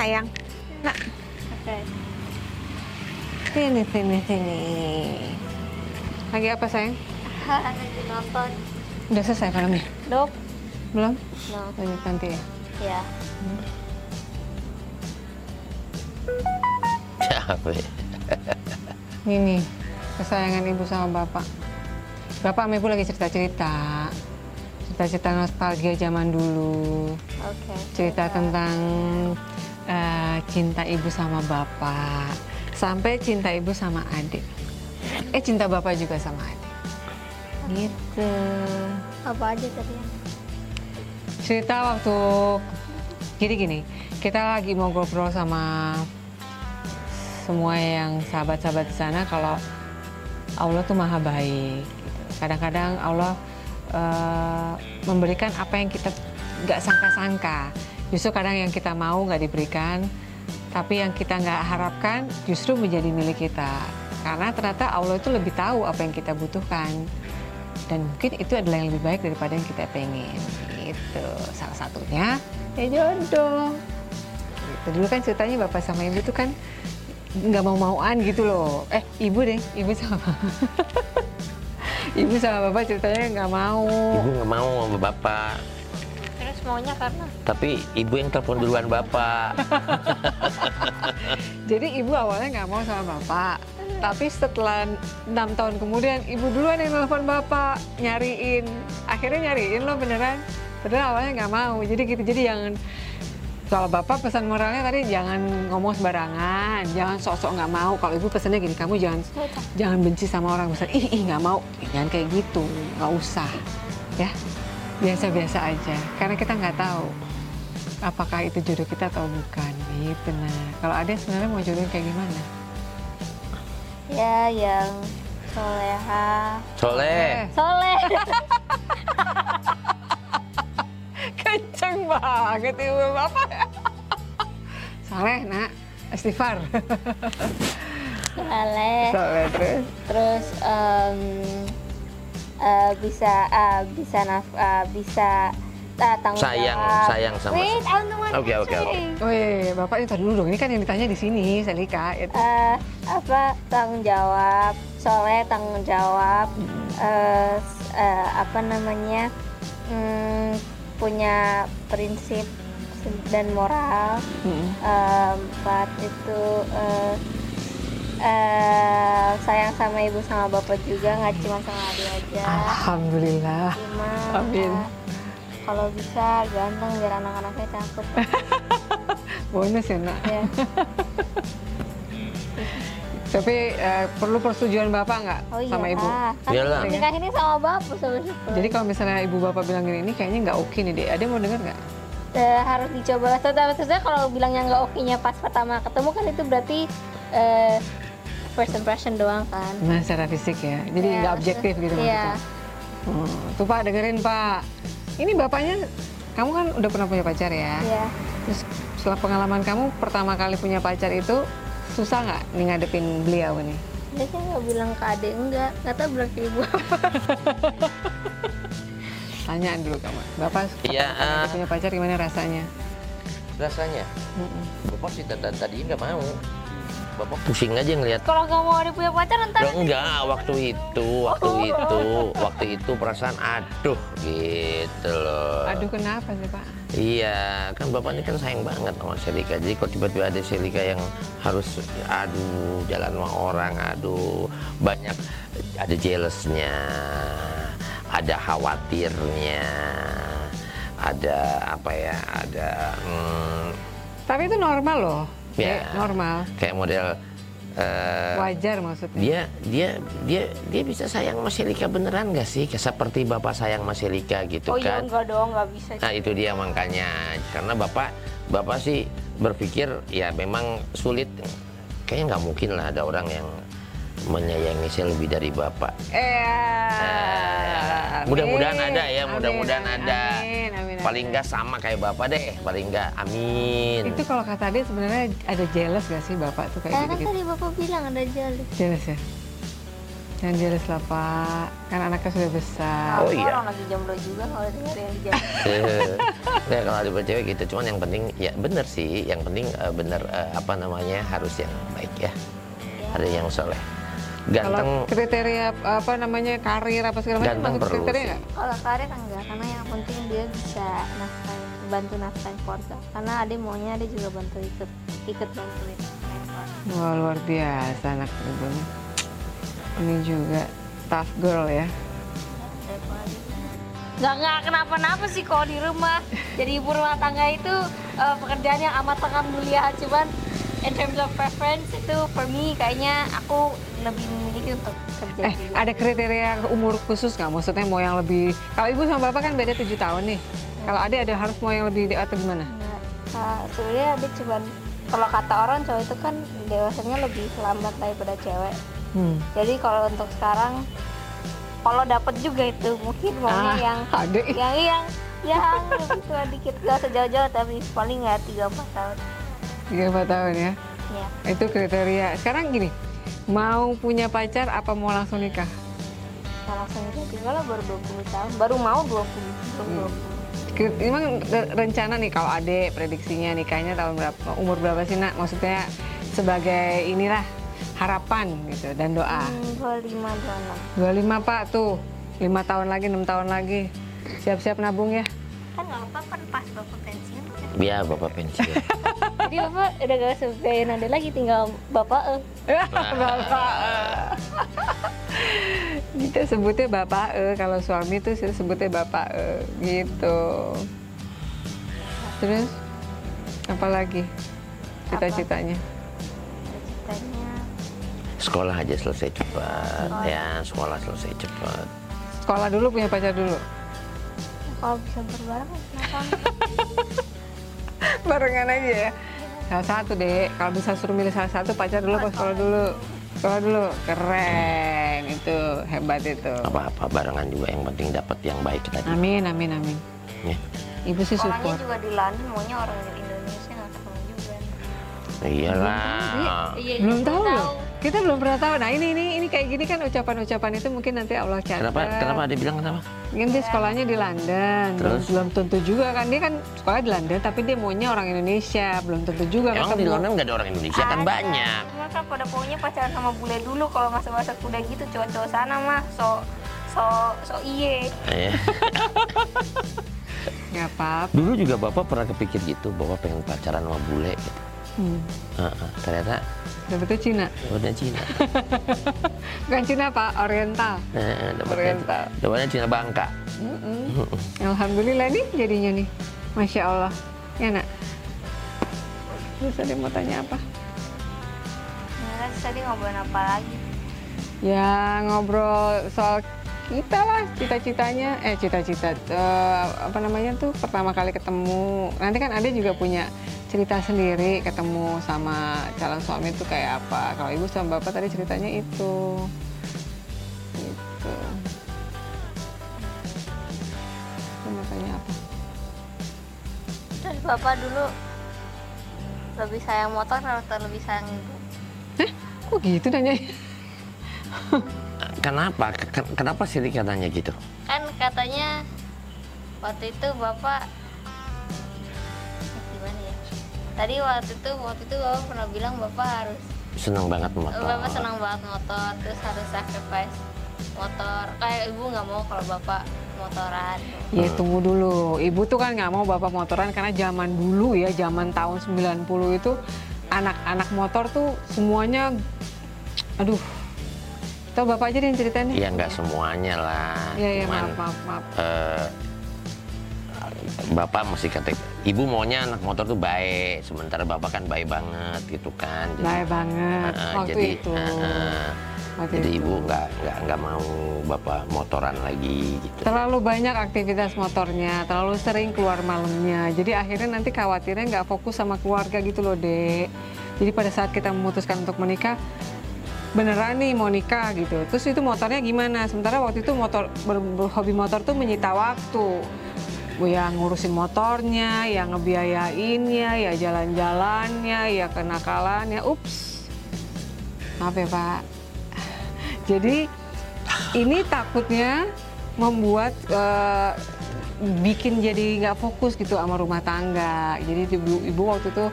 sayang. Nak, Oke. sini, sini, sini. Lagi apa sayang? Lagi nonton. Udah selesai filmnya? Dok. Belum? No. Lanjut nanti ya? Ya. Capek. Ini kesayangan ibu sama bapak. Bapak sama ibu lagi cerita-cerita. Cerita-cerita nostalgia zaman dulu. Oke. Cerita tentang eh, cinta ibu sama bapak. Sampai cinta ibu sama adik. Eh cinta bapak juga sama adik. Gitu. Apa aja tadi? Cerita waktu gini-gini. Kita lagi mau ngobrol sama semua yang sahabat-sahabat di sana kalau Allah tuh maha baik. gitu. Kadang-kadang Allah eh, memberikan apa yang kita nggak sangka-sangka. Justru kadang yang kita mau nggak diberikan, tapi yang kita nggak harapkan justru menjadi milik kita. Karena ternyata Allah itu lebih tahu apa yang kita butuhkan. Dan mungkin itu adalah yang lebih baik daripada yang kita pengen. Gitu. Salah satunya ya jodoh. Gitu. Dulu kan ceritanya bapak sama ibu tuh kan nggak mau mauan gitu loh. Eh ibu deh, ibu sama ibu sama bapak ceritanya nggak mau. Ibu nggak mau sama bapak. Maunya karena Tapi ibu yang telepon duluan bapak. Jadi ibu awalnya nggak mau sama bapak. Tapi setelah enam tahun kemudian ibu duluan yang nelfon bapak nyariin. Akhirnya nyariin loh beneran. Padahal awalnya nggak mau. Jadi gitu. Jadi jangan kalau bapak pesan moralnya tadi jangan ngomong sembarangan, jangan sok-sok nggak mau. Kalau ibu pesannya gini, kamu jangan jangan benci sama orang besar. Ih, ih nggak mau, jangan kayak gitu, nggak usah, ya biasa-biasa aja. Karena kita nggak tahu apakah itu jodoh kita atau bukan, gitu. Nah, kalau ada sebenarnya mau jodoh kayak gimana? ya yang soleha. Soleh. Soleh. Kenceng banget ibu bapak. Saleh, nak. Istighfar. Soleh. Saleh terus. Terus em, eh, bisa eh, bisa naf eh, bisa eh, tanggung Sayang, jawab. sayang sama- Wait, I don't want Oke, oke, oke. Wih, bapak ini tadi dulu dong. Ini kan yang ditanya di sini, Selika. Itu. Eh, apa tanggung jawab soleh tanggung jawab eh, s- eh, apa namanya hmm, punya prinsip dan moral Mm-mm. Eh, empat itu eh, eh, sayang sama ibu sama bapak juga nggak cuma sama adik aja Alhamdulillah. lima Amin. eh, kalau bisa ganteng biar anak-anaknya cakep Bonus ya, nak. ya Tapi eh, perlu persetujuan bapak nggak oh iya sama ibu? kan Iyalah. nikah ini sama bapak sama siapa Jadi kalau misalnya ibu bapak bilang gini, ini kayaknya nggak oke nih deh. Ada yang mau dengar nggak? Eh, harus dicoba tapi maksudnya kalau bilangnya nggak oke-nya pas pertama ketemu kan itu berarti eh, first impression doang kan Nah, secara fisik ya. Jadi Iya, nggak objektif gitu iya maksudnya. Hmm, tuh Pak dengerin Pak. Ini bapaknya, kamu kan udah pernah punya pacar ya? iya Terus setelah pengalaman kamu pertama kali punya pacar itu susah nggak nih ngadepin beliau nih? dia sih nggak bilang ke adik enggak nggak tahu bilang ke ibu Tanya dulu kamu. Bapak Iya, eh. punya pacar gimana rasanya? Rasanya. Mm-mm. Bapak sih tadi tadi nggak mau. Bapak pusing aja ngeliat. kalau nggak mau ada punya pacar ntar Loh, enggak, waktu itu, waktu itu, waktu itu perasaan aduh gitu loh. Aduh kenapa sih Pak? Iya, kan bapak ini kan sayang banget sama Selika. Jadi kalau tiba-tiba ada Selika yang harus aduh jalan sama orang, aduh banyak ada jealousnya, ada khawatirnya, ada apa ya, ada hmm, Tapi itu normal loh. Ya. Kayak normal. kayak model eh, Wajar maksudnya. dia dia dia dia bisa sayang sama Selika beneran gak sih? Kayak seperti bapak sayang sama Selika gitu oh iya kan? enggak dong nggak bisa Nah itu dia makanya karena bapak bapak sih berpikir ya memang sulit kayaknya nggak mungkin lah ada orang yang menyayangi saya lebih dari bapak. Eh, Eh, mudah-mudahan ada ya, mudah-mudahan ada. Amin, amin, Paling amin. nggak sama kayak bapak deh, paling nggak amin. Itu kalau kata dia sebenarnya ada jealous gak sih bapak tuh kayak Eh, kan gitu-gitu? tadi bapak bilang ada jali Jealous ya? Jangan jealous lah Pak, kan anaknya sudah besar. Oh, iya. Orang lagi jomblo juga kalau denger yang di jam. ya kalau ada cewek gitu cuman yang penting ya bener sih yang penting eh, bener eh, apa namanya harus yang baik ya ada yang soleh ganteng Kalau kriteria apa namanya karir apa segala macam masuk perlu kriteria nggak? Kalau karir enggak, karena yang penting dia bisa nafkahin, bantu nafkahin keluarga. Karena ade maunya ade juga bantu ikut ikut bantuin. Wah luar biasa anak ibu. Ini juga tough girl ya. Nggak nggak kenapa-napa sih kalau di rumah. Jadi ibu rumah tangga itu eh, pekerjaan yang amat sangat mulia. Cuman in terms of preference itu for me kayaknya aku lebih memiliki untuk kerja Eh juga. ada kriteria umur khusus nggak? Maksudnya mau yang lebih kalau ibu sama bapak kan beda tujuh tahun nih. Kalau ada ada harus mau yang lebih atau gimana? Nggak, Kak, sebenarnya ada cuman kalau kata orang cowok itu kan dewasanya lebih lambat daripada cewek. Hmm. Jadi kalau untuk sekarang kalau dapat juga itu mungkin maunya Ah, yang adek. yang yang yang lebih tua dikit gak sejauh-jauh tapi paling nggak tiga empat tahun. Tiga tahun ya. Ya. Itu kriteria. Sekarang gini, mau punya pacar apa mau langsung nikah? Nah, langsung nikah lah baru 20 tahun, baru mau 20 belum 20. Ke- Emang re- rencana nih kalau adek prediksinya nikahnya tahun berapa? Umur berapa sih nak? Maksudnya sebagai inilah harapan gitu dan doa. Hmm, 25 26. 25 pak tuh, lima tahun lagi, enam tahun lagi. Siap-siap nabung ya. Kan nggak apa kan pas bapak pensiun kan. ya bapak pensiun Jadi bapak udah gak usah biayain ade lagi tinggal bapak eh. bapak. Kita sebutnya bapak eh kalau suami tuh sebutnya bapak eh gitu. Terus apa lagi cita-citanya? Ceritanya sekolah aja selesai cepat ya sekolah selesai cepat Sekolah dulu punya pacar dulu. Kalau bisa berbarengan kenapa? Barengan aja ya. Salah satu deh. Kalau bisa suruh milih salah satu pacar dulu apa sekolah dulu? Sekolah dulu. Keren itu hebat itu. apa-apa barengan juga yang penting dapat yang baik tadi Amin amin amin. ya. Ibu sih support. juga di London, maunya orang dari Indonesia nggak ketemu juga. iyalah Iya, belum tahu loh. Kita belum pernah tahu. Nah ini ini ini kayak gini kan ucapan-ucapan itu mungkin nanti Allah catat. kenapa kenapa ada bilang kenapa Mungkin dia sekolahnya di London. Terus? Belum tentu juga kan dia kan sekolah di London tapi dia maunya orang Indonesia. Belum tentu juga emang di. London nggak ada orang Indonesia kan Ada. banyak Cuma kan pada pokoknya pacaran sama bule dulu kalau masa-masa kuda gitu cowok-cowok sana mah so so so iye. Ya. Nggak apa-apa. dulu juga bapak pernah kepikir gitu bapak pengen pacaran sama bule gitu Hmm. Heeh, ternyata Dapetnya Cina. dapatnya Cina Bukan Cina Pak, Oriental. Heeh, dapatnya Oriental. dapatnya Cina Bangka Mm-mm. Alhamdulillah nih jadinya nih. Masya Allah. Ya nak. Terus yang mau tanya apa? Nah, tadi ngobrolin apa lagi? Ya ngobrol soal kita lah cita-citanya. Eh cita-cita eh, apa namanya tuh pertama kali ketemu. Nanti kan ada juga punya cerita sendiri ketemu sama calon suami itu kayak apa. Kalau ibu sama bapak tadi ceritanya itu. Gitu. Lu mau tanya apa? Terus bapak dulu lebih sayang motor atau lebih sayang ibu? Kok gitu nanya? kenapa Ken- kenapa sih Rika nanya gitu Kan katanya waktu itu bapak Tadi waktu itu waktu itu bapak pernah bilang bapak harus seneng banget motor bapak senang banget motor terus harus sacrifice motor. Kayak ibu nggak mau kalau bapak motoran. Ya tunggu dulu, ibu tuh kan nggak mau bapak motoran karena zaman dulu ya, zaman tahun 90 itu anak-anak motor tuh semuanya, aduh, tau bapak aja deh yang ceritain deh. ya nggak semuanya lah. Iya, iya, Cuman, maaf, maaf, maaf. eh, bapak mesti kata ibu maunya anak motor tuh baik sementara bapak kan baik banget gitu kan Baik banget eh, waktu jadi itu. eh, Waktu jadi itu. ibu nggak nggak nggak mau bapak motoran lagi gitu Terlalu banyak aktivitas motornya, terlalu sering keluar malamnya. Jadi akhirnya nanti khawatirnya nggak fokus sama keluarga gitu loh, Dek. Jadi pada saat kita memutuskan untuk menikah, beneran nih mau nikah gitu. Terus itu motornya gimana? Sementara waktu itu motor ber- ber- hobi motor tuh menyita waktu. Ya ngurusin motornya, ya ngebiayainnya, ya jalan-jalannya, ya kenakalannya. Ups. Maaf ya, Pak. Jadi ini takutnya membuat eh, bikin jadi nggak fokus gitu sama rumah tangga. Jadi ibu, ibu waktu itu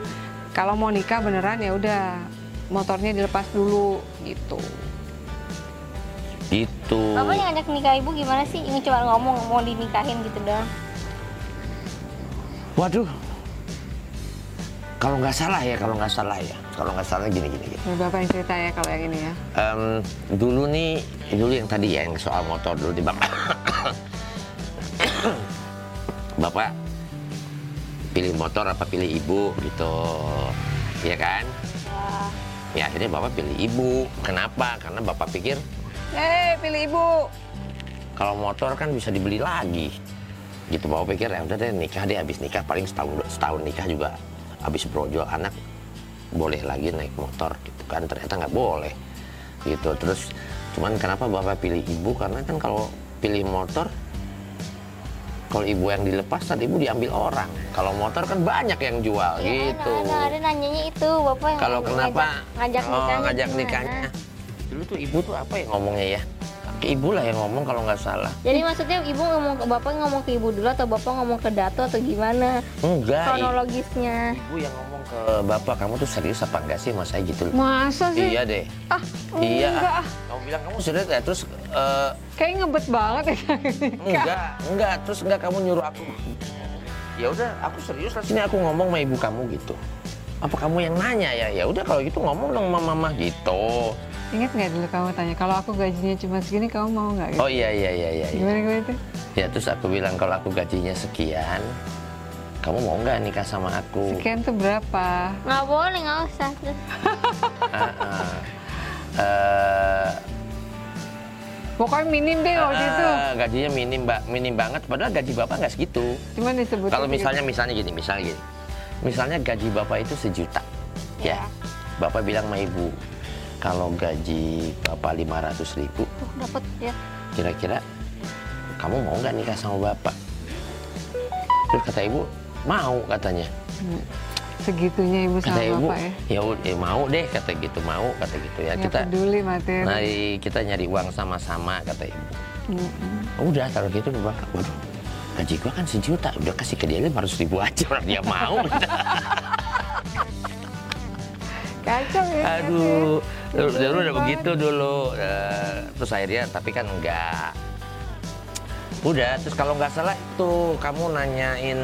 kalau mau nikah beneran ya udah motornya dilepas dulu gitu. Itu. Bapak yang ngajak nikah ibu gimana sih? Ini cuma ngomong mau dinikahin gitu doang. Waduh. Kalau nggak salah ya, kalau nggak salah ya, kalau nggak salah gini gini. gini. Ini Bapak yang cerita ya kalau yang ini ya. Em, dulu nih, dulu yang tadi ya, yang soal motor dulu di bapak. bapak pilih motor apa pilih ibu gitu, ya kan? Ya akhirnya bapak pilih ibu. Kenapa? Karena bapak pikir Eh, pilih ibu. kalau motor kan bisa dibeli lagi. Gitu bapak pikir ya udah deh nikah deh habis nikah. Paling setahun setahun nikah juga habis brojol anak boleh lagi naik motor gitu kan. Ternyata nggak boleh gitu. Terus cuman kenapa bapak pilih ibu? Karena kan kalau pilih motor kalau ibu yang dilepas tadi ibu diambil orang. Kalau motor kan banyak yang jual Ya, gitu. Ada, ada nanyanya itu bapak yang kalau ngajak- kenapa? ngajak oh, nikahnya ngajak nikahnya. Dulu tuh ibu tuh apa yang ngomongnya ya ke ibu lah yang ngomong kalau nggak salah. Jadi maksudnya ibu ngomong ke bapak ngomong ke ibu dulu atau bapak ngomong ke Dato atau gimana? Enggak kronologisnya? ibu yang ngomong ke bapak kamu tuh serius apa enggak sih? Sama saya gitu loh. Masa sih? iya deh. Ah, iya. enggak. Kamu bilang kamu serius ya terus eh, Kayak ngebet banget ya. enggak enggak terus enggak kamu nyuruh aku. Ya udah aku serius lah sini aku ngomong sama ibu kamu gitu. Apa kamu yang nanya ya? Ya udah kalau gitu ngomong dong sama mama gitu Ingat nggak dulu kamu tanya, kalau aku gajinya cuma segini, kamu mau nggak? Gitu? oh iya iya iya iya, iya. Gimana gimana itu? ya terus aku bilang kalau aku gajinya sekian kamu mau nggak nikah sama aku Sekian tuh berapa? Nggak boleh nggak usah. Ah, ah. Eh, Pokoknya minim deh waktu itu. ah, gajinya minim mbak minim banget padahal gaji bapak nggak segitu Cuman disebut. Kalau misalnya misalnya gini, misalnya gini. Misalnya gaji Bapak itu sejuta. Ya. Ya. Bapak bilang sama Ibu, kalau gaji Bapak 500 ribu, tuh dapat ya. kira-kira kamu mau nggak nikah sama Bapak? Terus kata Ibu, mau katanya. segitunya ibu sama Kata Ibu, bapak ya. ya eh, mau deh kata gitu, mau kata gitu ya. Nggak Kita peduli materi. nyari kita nyari uang sama-sama kata Ibu. Mm-mm. Udah kalau gitu Bapak, waduh gaji gua kan sejuta, udah kasih ke dia 500 ribu aja, orang dia mau. Kacau ya. Aduh, dulu, Lucu dulu udah begitu dulu. Eh, terus akhirnya, tapi kan enggak. Udah, terus kalau nggak salah itu kamu nanyain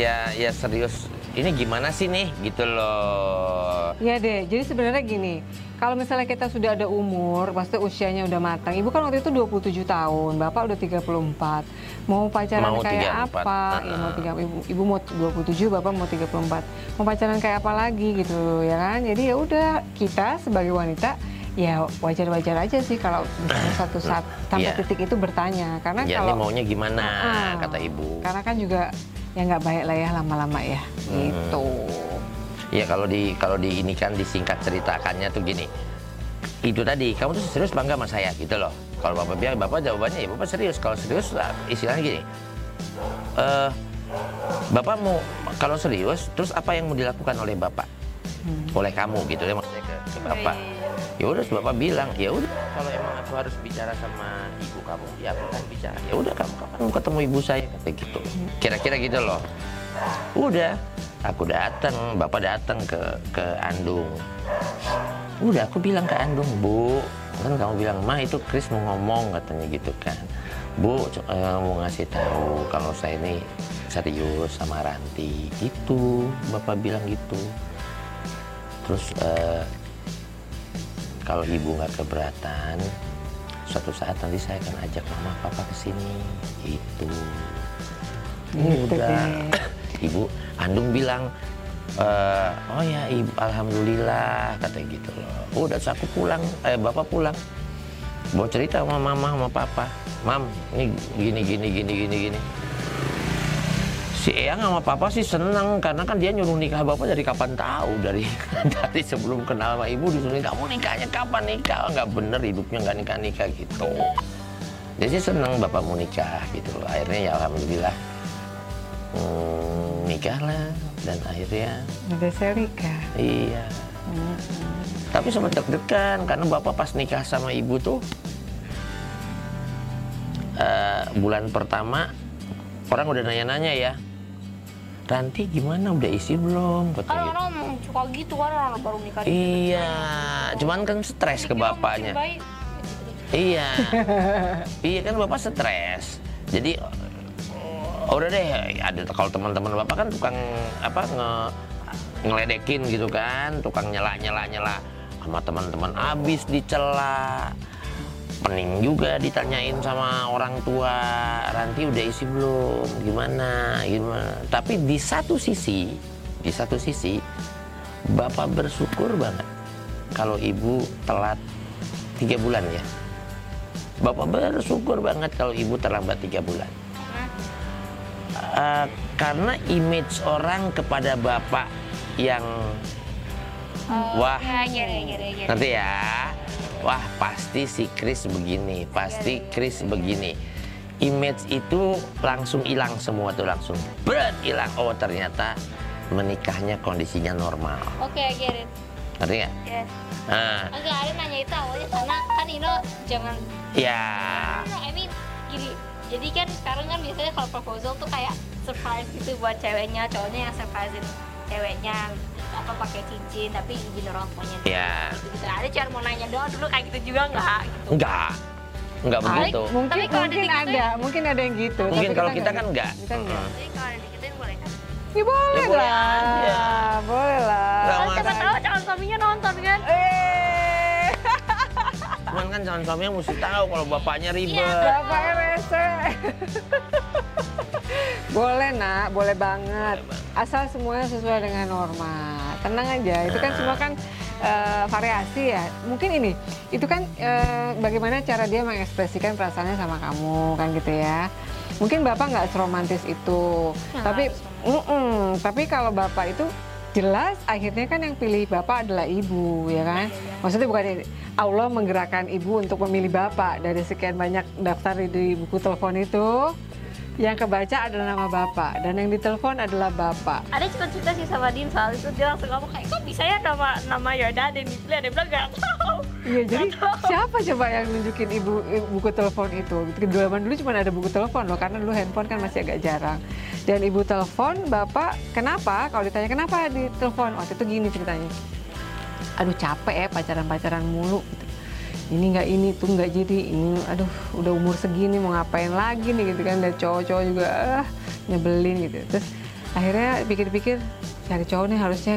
ya ya serius. Ini gimana sih nih gitu loh. Iya deh, jadi sebenarnya gini, kalau misalnya kita sudah ada umur, pasti usianya udah matang. Ibu kan waktu itu 27 tahun, Bapak udah 34. Mau pacaran Mau kayak 34, apa? Ya, mau tiga, ibu, ibu mau 27, Bapak mau 34. Mau pacaran kayak apa lagi gitu ya kan? Jadi ya udah kita sebagai wanita ya wajar-wajar aja sih kalau satu saat sampai Iya. titik itu bertanya. Karena Ya ini kalau maunya gimana Ah, kata ibu. Karena kan juga ya nggak baik lah ya lama-lama ya. Hmm. Gitu. Ya kalau di kalau di ini kan disingkat ceritakannya tuh gini. Itu tadi, kamu tuh serius bangga sama saya gitu loh. Kalau bapak bilang, bapak jawabannya ya bapak serius. Kalau serius, lah, istilahnya gini. eh bapak mau kalau serius, terus apa yang mau dilakukan oleh bapak? Oleh kamu gitu ya maksudnya ke, ke bapak. Ya udah, bapak bilang, ya udah kalau emang aku harus bicara sama ibu kamu, ya aku akan bicara. Ya udah kamu kapan mau ketemu ibu saya kata gitu. Kira-kira gitu loh. Udah, aku datang, bapak datang ke ke Andung. Udah, aku bilang ke Andung, Bu, kan kamu bilang, Ma itu Chris mau ngomong katanya gitu kan. Bu, eh, mau ngasih tahu kalau saya ini serius sama Ranti. Gitu, bapak bilang gitu. Terus eh, kalau ibu nggak keberatan, suatu saat nanti saya akan ajak mama papa ke sini. Gitu. Gitu Udah. deh. Ibu Andung bilang, "Eh, oh ya ibu, alhamdulillah kata gitu loh. Udah terus aku pulang, eh bapak pulang. Bawa cerita sama mama sama papa. Mam, ini gini gini gini gini gini. Si Eyang sama papa sih seneng karena kan dia nyuruh nikah bapak dari kapan tahu dari dari sebelum kenal sama ibu disuruh kamu nikahnya kapan nikah nggak bener hidupnya nggak nikah nikah gitu. Dia sih seneng bapak mau nikah gitu loh. Akhirnya ya alhamdulillah hmm, nikah lah dan akhirnya Udah Selika. iya. Tapi sempat deg-degan karena bapak pas nikah sama ibu tuh eh, bulan pertama orang udah nanya-nanya ya. Ranti gimana udah isi belum? Kan Katanya. orang suka gitu kan orang baru nikah Iya, cuman kan stres ke bapaknya. Baik. Iya, iya kan bapak stres. Jadi oh, udah deh, ada kalau teman-teman bapak kan tukang apa nge ngeledekin gitu kan, tukang nyela nyela nyela sama teman-teman abis dicela. Pening juga ditanyain sama orang tua, Ranti udah isi belum? Gimana? Gimana? Tapi di satu sisi, di satu sisi, bapak bersyukur banget kalau ibu telat tiga bulan ya. Bapak bersyukur banget kalau ibu terlambat tiga bulan. Eh, karena image orang kepada bapak yang wah Ya, ya, ya, ya, ya. nanti ya wah pasti si Chris begini pasti Chris begini. Image itu langsung hilang semua tuh langsung berat hilang. Oh ternyata menikahnya kondisinya normal. Oke, get it. ngerti nggak? Yes. nah Enggak, ada nanya itu awalnya karena kan Ino jangan ya. No, I mean gini. Jadi kan sekarang kan biasanya kalau proposal tuh kayak surprise gitu buat ceweknya, cowoknya yang surprisein ceweknya apa pakai cincin tapi izin orang tuanya dulu. Ya. gitu, gitu. ada cuma mau nanya doang dulu kayak gitu juga nggak gitu enggak enggak begitu Mungkin Tapi kalau mungkin digituin- ada, mungkin ada yang gitu. mungkin tapi kalau kita kan nggak. enggak Kita enggak. Heeh. jadi kalau ada digituin boleh kan Ya boleh Ya, boleh lah. aja. Boleh lah. Oh, siapa tahu calon suaminya nonton kan Eh, cuman kan calon suaminya mesti tahu kalau bapaknya ribet Bapak RS. boleh nak, boleh banget. Asal semuanya sesuai dengan norma. Tenang aja, itu kan semua kan eh, variasi ya. Mungkin ini, itu kan eh, bagaimana cara dia mengekspresikan perasaannya sama kamu kan gitu ya. Mungkin bapak nggak seromantis itu, Nggak tapi harus Mm-mm. tapi kalau bapak itu jelas akhirnya kan yang pilih bapak adalah ibu ya kan maksudnya bukan ini, Allah menggerakkan ibu untuk memilih bapak dari sekian banyak daftar di buku telepon itu yang kebaca adalah nama bapak dan yang ditelepon adalah bapak. Ada cuma cerita sih sama Din soal itu dia langsung ngomong kayak kok bisa ya nama nama Yoda dan dipilih? Ada yang bilang nggak tahu. Iya jadi tahu. siapa coba yang nunjukin ibu buku telepon itu? Dulu zaman dulu cuma ada buku telepon loh karena dulu handphone kan masih agak jarang. Dan ibu telepon bapak kenapa? Kalau ditanya kenapa ditelepon? Waktu itu gini ceritanya. Aduh capek ya pacaran-pacaran mulu. gitu. Ini nggak ini tuh nggak jadi. Ini aduh udah umur segini mau ngapain lagi nih gitu kan. Dan cowok-cowok juga ah, nyebelin gitu. Terus akhirnya pikir-pikir cari cowok nih harusnya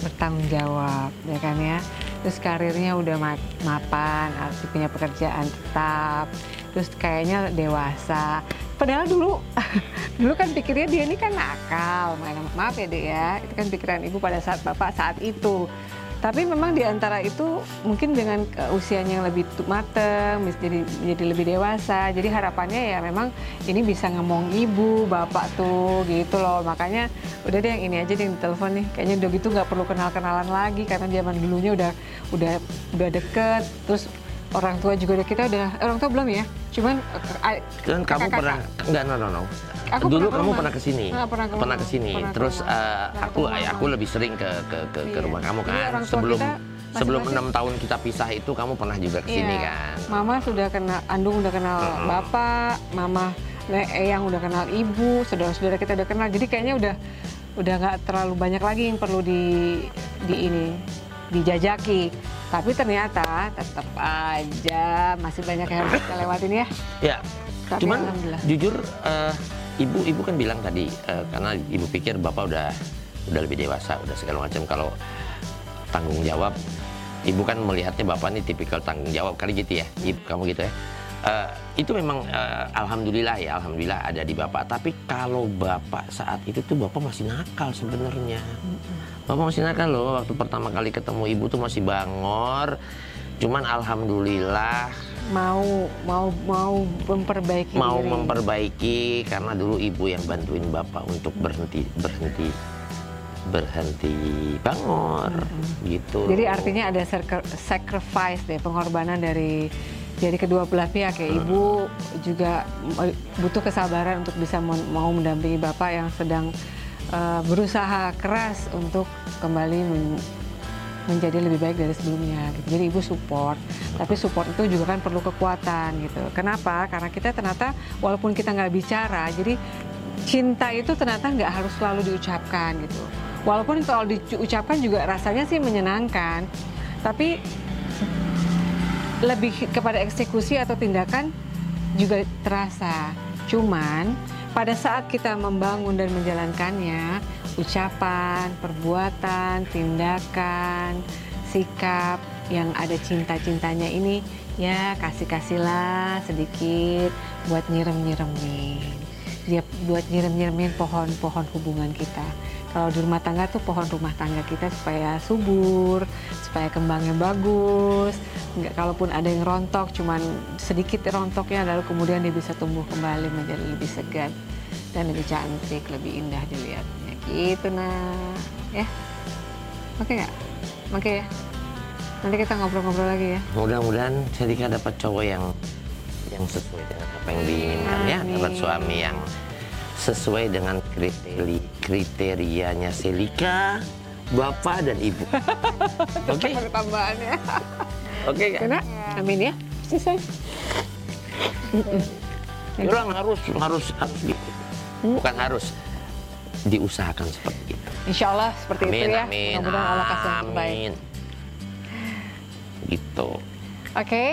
bertanggung jawab ya kan ya. Terus karirnya udah ma- mapan arti punya pekerjaan tetap terus kayaknya dewasa. Padahal dulu dulu kan pikirnya dia ini kan nakal maaf ya deh ya. Itu kan pikiran ibu pada saat bapak saat itu tapi memang di antara itu mungkin dengan eh, usianya yang lebih mateng, jadi menjadi lebih dewasa. Jadi harapannya ya memang ini bisa ngomong ibu, bapak tuh gitu loh. Makanya udah deh yang ini aja deh yang ditelepon nih. Kayaknya udah gitu nggak perlu kenal-kenalan lagi karena zaman dulunya udah udah udah deket. Terus orang tua juga udah kita udah eh, orang tua belum ya. Cuman kan kamu pernah enggak no no no Aku dulu pernah ke kamu pernah ke sini Ah, pernah ke pernah ke sini Pernah terus Pernah aku ketemu aku lebih sering ke ke ke, ke Iya. rumah kamu kan sebelum kita sebelum enam tahun kita pisah itu kamu pernah juga ke sini Iya. kan Mama sudah kenal, Andung udah kenal Mm-mm. bapak, Mama Nek Eyang udah kenal ibu, saudara-saudara kita udah kenal. Jadi kayaknya udah udah nggak terlalu banyak lagi yang perlu di di ini dijajaki. Tapi ternyata tetap aja masih banyak yang harus kita lewatin ya. ya Tapi cuman jujur eh, ibu ibu kan bilang tadi eh, karena ibu pikir bapak udah udah lebih dewasa udah segala macam. Kalau tanggung jawab ibu kan melihatnya bapak ini tipikal tanggung jawab kali gitu ya ibu kamu gitu ya. Eh, itu memang eh, alhamdulillah ya alhamdulillah ada di bapak. Tapi kalau bapak saat itu tuh bapak masih nakal sebenarnya. Bapak masih nakal loh waktu pertama kali ketemu ibu tuh masih bangor. Cuman alhamdulillah Mau mau mau memperbaiki mau diri. memperbaiki karena dulu ibu yang bantuin bapak untuk berhenti berhenti berhenti bangor gitu Jadi artinya ada sacri- sacrifice deh, pengorbanan dari dari kedua belah pihak ya. Ibu juga butuh kesabaran untuk bisa mau mendampingi bapak yang sedang eh, berusaha keras untuk kembali menjadi lebih baik dari sebelumnya gitu. Jadi ibu support, tapi support itu juga kan perlu kekuatan gitu. Kenapa? Karena kita ternyata walaupun kita nggak bicara, jadi cinta itu ternyata nggak harus selalu diucapkan gitu. Walaupun kalau diucapkan juga rasanya sih menyenangkan, tapi lebih kepada eksekusi atau tindakan juga terasa. Cuman pada saat kita membangun dan menjalankannya, ucapan, perbuatan, tindakan, sikap yang ada cinta-cintanya ini ya kasih-kasihlah sedikit buat nyirem-nyiremin. Dia buat nyirem-nyiremin pohon-pohon hubungan kita. Kalau di rumah tangga tuh pohon rumah tangga kita supaya subur, supaya kembangnya bagus. Enggak kalaupun ada yang rontok, cuman sedikit rontoknya lalu kemudian dia bisa tumbuh kembali menjadi lebih segar dan lebih cantik, lebih indah dilihatnya. Gitu nah, ya. Oke nggak? Oke ya. Nanti kita ngobrol-ngobrol lagi ya. Mudah-mudahan Selika dapat cowok yang yang sesuai dengan apa yang diinginkan ya, dapat suami yang sesuai dengan kriteria kriterianya Selika, bapak dan ibu. Oke, Ada tambahannya. oke kan? Karena, amin ya. Selesai. Orang harus harus harus gitu. Bukan harus diusahakan seperti itu. Insya Allah seperti Amin, itu ya. amin, Mudah-mudahan Allah kasih yang terbaik. amin. Gitu. Oke,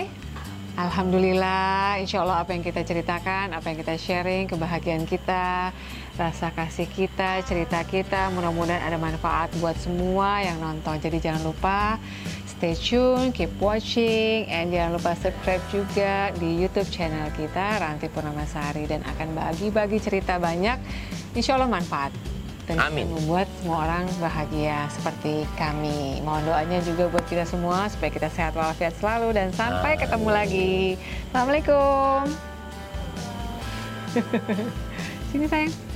Alhamdulillah, insya Allah apa yang kita ceritakan, apa yang kita sharing, kebahagiaan kita, rasa kasih kita, cerita kita, mudah-mudahan ada manfaat buat semua yang nonton. Jadi jangan lupa stay tune, keep watching, and jangan lupa subscribe juga di YouTube channel kita, Ranti Purnamasari, dan akan bagi-bagi cerita banyak, insya Allah manfaat. Dan Amin. membuat semua orang bahagia seperti kami. Mohon doanya juga buat kita semua supaya kita sehat walafiat selalu dan sampai ketemu lagi. Assalamualaikum. Sini sayang.